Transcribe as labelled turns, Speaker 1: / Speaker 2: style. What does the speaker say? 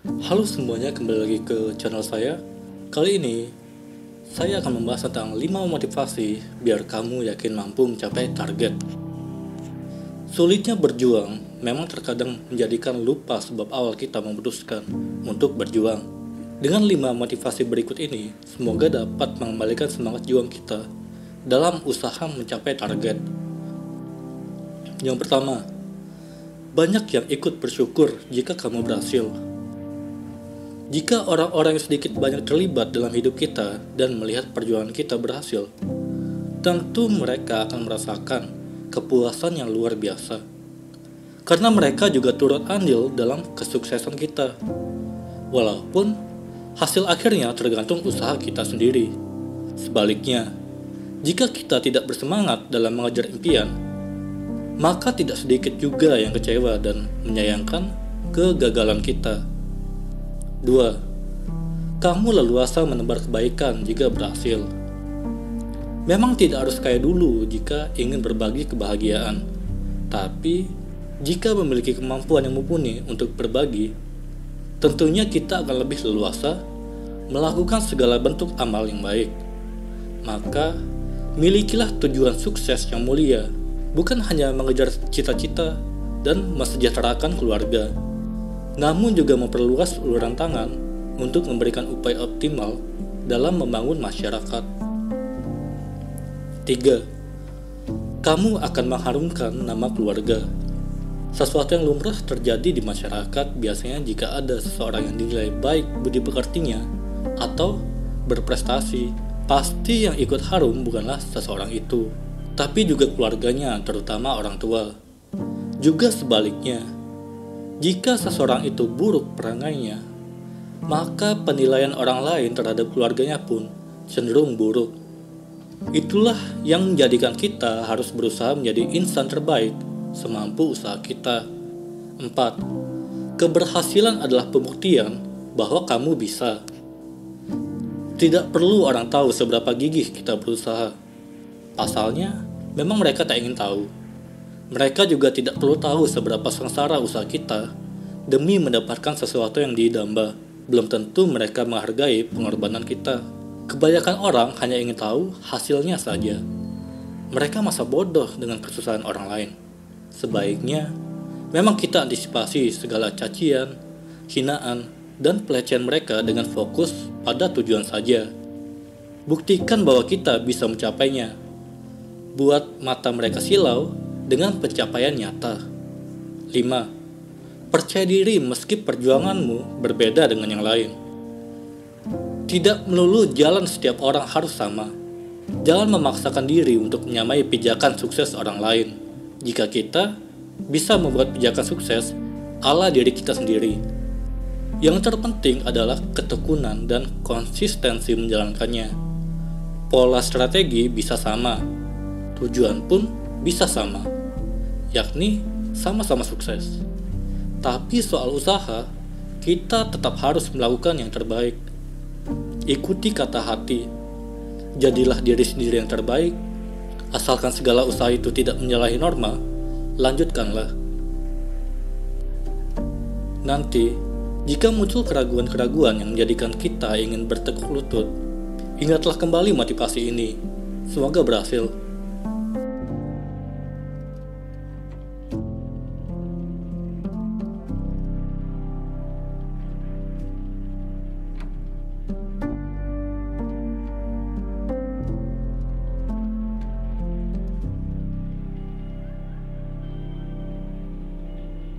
Speaker 1: Halo semuanya, kembali lagi ke channel saya. Kali ini, saya akan membahas tentang 5 motivasi biar kamu yakin mampu mencapai target. Sulitnya berjuang memang terkadang menjadikan lupa sebab awal kita memutuskan untuk berjuang. Dengan 5 motivasi berikut ini, semoga dapat mengembalikan semangat juang kita dalam usaha mencapai target. Yang pertama, banyak yang ikut bersyukur jika kamu berhasil. Jika orang-orang yang sedikit banyak terlibat dalam hidup kita dan melihat perjuangan kita berhasil, tentu mereka akan merasakan kepuasan yang luar biasa. Karena mereka juga turut andil dalam kesuksesan kita. Walaupun hasil akhirnya tergantung usaha kita sendiri. Sebaliknya, jika kita tidak bersemangat dalam mengejar impian, maka tidak sedikit juga yang kecewa dan menyayangkan kegagalan kita. 2. Kamu leluasa menebar kebaikan jika berhasil. Memang tidak harus kayak dulu jika ingin berbagi kebahagiaan, tapi jika memiliki kemampuan yang mumpuni untuk berbagi, tentunya kita akan lebih leluasa melakukan segala bentuk amal yang baik. Maka, milikilah tujuan sukses yang mulia bukan hanya mengejar cita-cita dan mesejahterakan keluarga, namun juga memperluas uluran tangan untuk memberikan upaya optimal dalam membangun masyarakat. 3. Kamu akan mengharumkan nama keluarga. Sesuatu yang lumrah terjadi di masyarakat biasanya jika ada seseorang yang dinilai baik budi pekertinya atau berprestasi, pasti yang ikut harum bukanlah seseorang itu, tapi juga keluarganya, terutama orang tua. Juga sebaliknya, jika seseorang itu buruk perangainya, maka penilaian orang lain terhadap keluarganya pun cenderung buruk. Itulah yang menjadikan kita harus berusaha menjadi insan terbaik semampu usaha kita. 4. Keberhasilan adalah pembuktian bahwa kamu bisa. Tidak perlu orang tahu seberapa gigih kita berusaha. Pasalnya, Memang mereka tak ingin tahu. Mereka juga tidak perlu tahu seberapa sengsara usaha kita demi mendapatkan sesuatu yang didamba. Belum tentu mereka menghargai pengorbanan kita. Kebanyakan orang hanya ingin tahu hasilnya saja. Mereka masa bodoh dengan kesusahan orang lain. Sebaiknya, memang kita antisipasi segala cacian, hinaan, dan pelecehan mereka dengan fokus pada tujuan saja. Buktikan bahwa kita bisa mencapainya buat mata mereka silau dengan pencapaian nyata. 5. Percaya diri meski perjuanganmu berbeda dengan yang lain. Tidak melulu jalan setiap orang harus sama. Jangan memaksakan diri untuk menyamai pijakan sukses orang lain. Jika kita bisa membuat pijakan sukses ala diri kita sendiri. Yang terpenting adalah ketekunan dan konsistensi menjalankannya. Pola strategi bisa sama, tujuan pun bisa sama, yakni sama-sama sukses. Tapi soal usaha, kita tetap harus melakukan yang terbaik. Ikuti kata hati, jadilah diri sendiri yang terbaik. Asalkan segala usaha itu tidak menyalahi norma, lanjutkanlah. Nanti, jika muncul keraguan-keraguan yang menjadikan kita ingin bertekuk lutut, ingatlah kembali motivasi ini. Semoga berhasil.